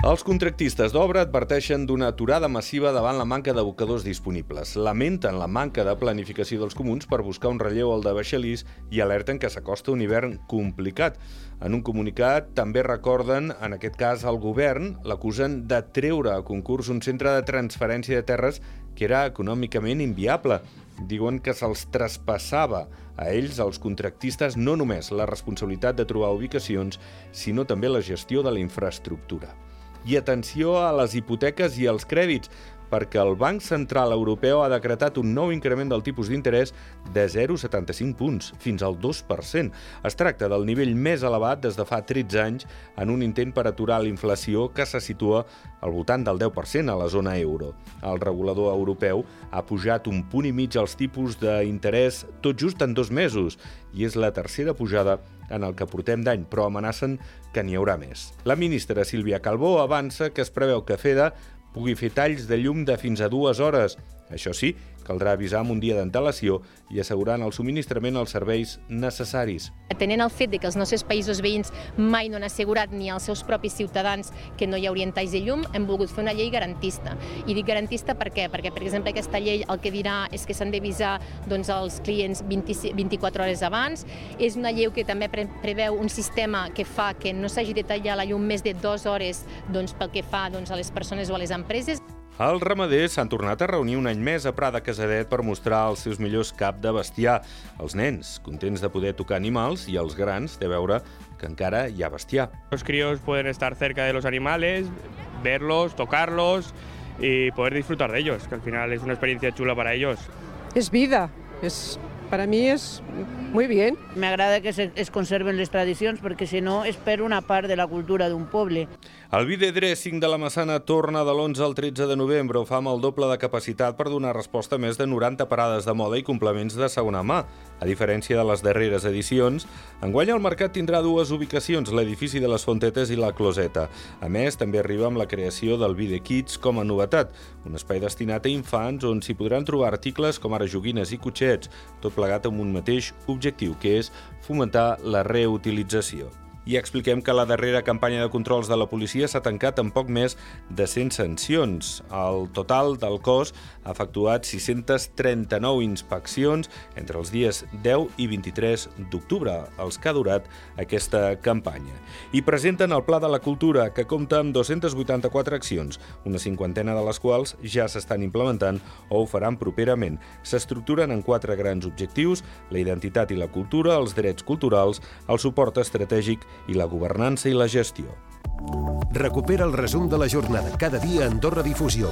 Els contractistes d'obra adverteixen d'una aturada massiva davant la manca d'abocadors disponibles. Lamenten la manca de planificació dels comuns per buscar un relleu al de Baixalís i alerten que s'acosta un hivern complicat. En un comunicat també recorden, en aquest cas el govern, l'acusen de treure a concurs un centre de transferència de terres que era econòmicament inviable. Diuen que se'ls traspassava a ells, els contractistes, no només la responsabilitat de trobar ubicacions, sinó també la gestió de la infraestructura. I atenció a les hipoteques i als crèdits, perquè el Banc Central Europeu ha decretat un nou increment del tipus d'interès de 0,75 punts, fins al 2%. Es tracta del nivell més elevat des de fa 13 anys en un intent per aturar la inflació que se situa al voltant del 10% a la zona euro. El regulador europeu ha pujat un punt i mig els tipus d'interès tot just en dos mesos i és la tercera pujada en el que portem d'any, però amenacen que n'hi haurà més. La ministra Sílvia Calbó avança que es preveu que FEDA pugui fer talls de llum de fins a dues hores. Això sí, caldrà avisar amb un dia d'antelació i assegurant el subministrament als serveis necessaris. Tenent el fet de que els nostres països veïns mai no han assegurat ni als seus propis ciutadans que no hi haurien talls de llum, hem volgut fer una llei garantista. I dic garantista per què? Perquè, per exemple, aquesta llei el que dirà és que s'han d'avisar doncs, els clients 20, 24 hores abans. És una llei que també pre preveu un sistema que fa que no s'hagi de tallar la llum més de dues hores doncs, pel que fa doncs, a les persones o a les empreses. Els ramaders s'han tornat a reunir un any més a Prada Casadet per mostrar els seus millors cap de bestiar. Els nens, contents de poder tocar animals, i els grans, de veure que encara hi ha bestiar. Los críos pueden estar cerca de los animales, verlos, tocarlos y poder disfrutar de ellos, que al final es una experiencia chula para ellos. Es vida, es, para mí es muy bien. Me agrada que se, es conserven les tradicions perquè si no es per una part de la cultura d'un poble. El Vide Dressing de la Massana torna de l'11 al 13 de novembre. Ho fa amb el doble de capacitat per donar resposta a més de 90 parades de moda i complements de segona mà. A diferència de les darreres edicions, enguany el mercat tindrà dues ubicacions, l'edifici de les Fontetes i la Closeta. A més, també arriba amb la creació del Vide Kids com a novetat, un espai destinat a infants on s'hi podran trobar articles com ara joguines i cotxets, tot plegat amb un mateix objectiu, que és fomentar la reutilització i expliquem que la darrera campanya de controls de la policia s'ha tancat amb poc més de 100 sancions. El total del cos ha efectuat 639 inspeccions entre els dies 10 i 23 d'octubre, els que ha durat aquesta campanya. I presenten el Pla de la Cultura, que compta amb 284 accions, una cinquantena de les quals ja s'estan implementant o ho faran properament. S'estructuren en quatre grans objectius, la identitat i la cultura, els drets culturals, el suport estratègic i la governança i la gestió. Recupera el resum de la jornada cada dia a Andorra Difusió.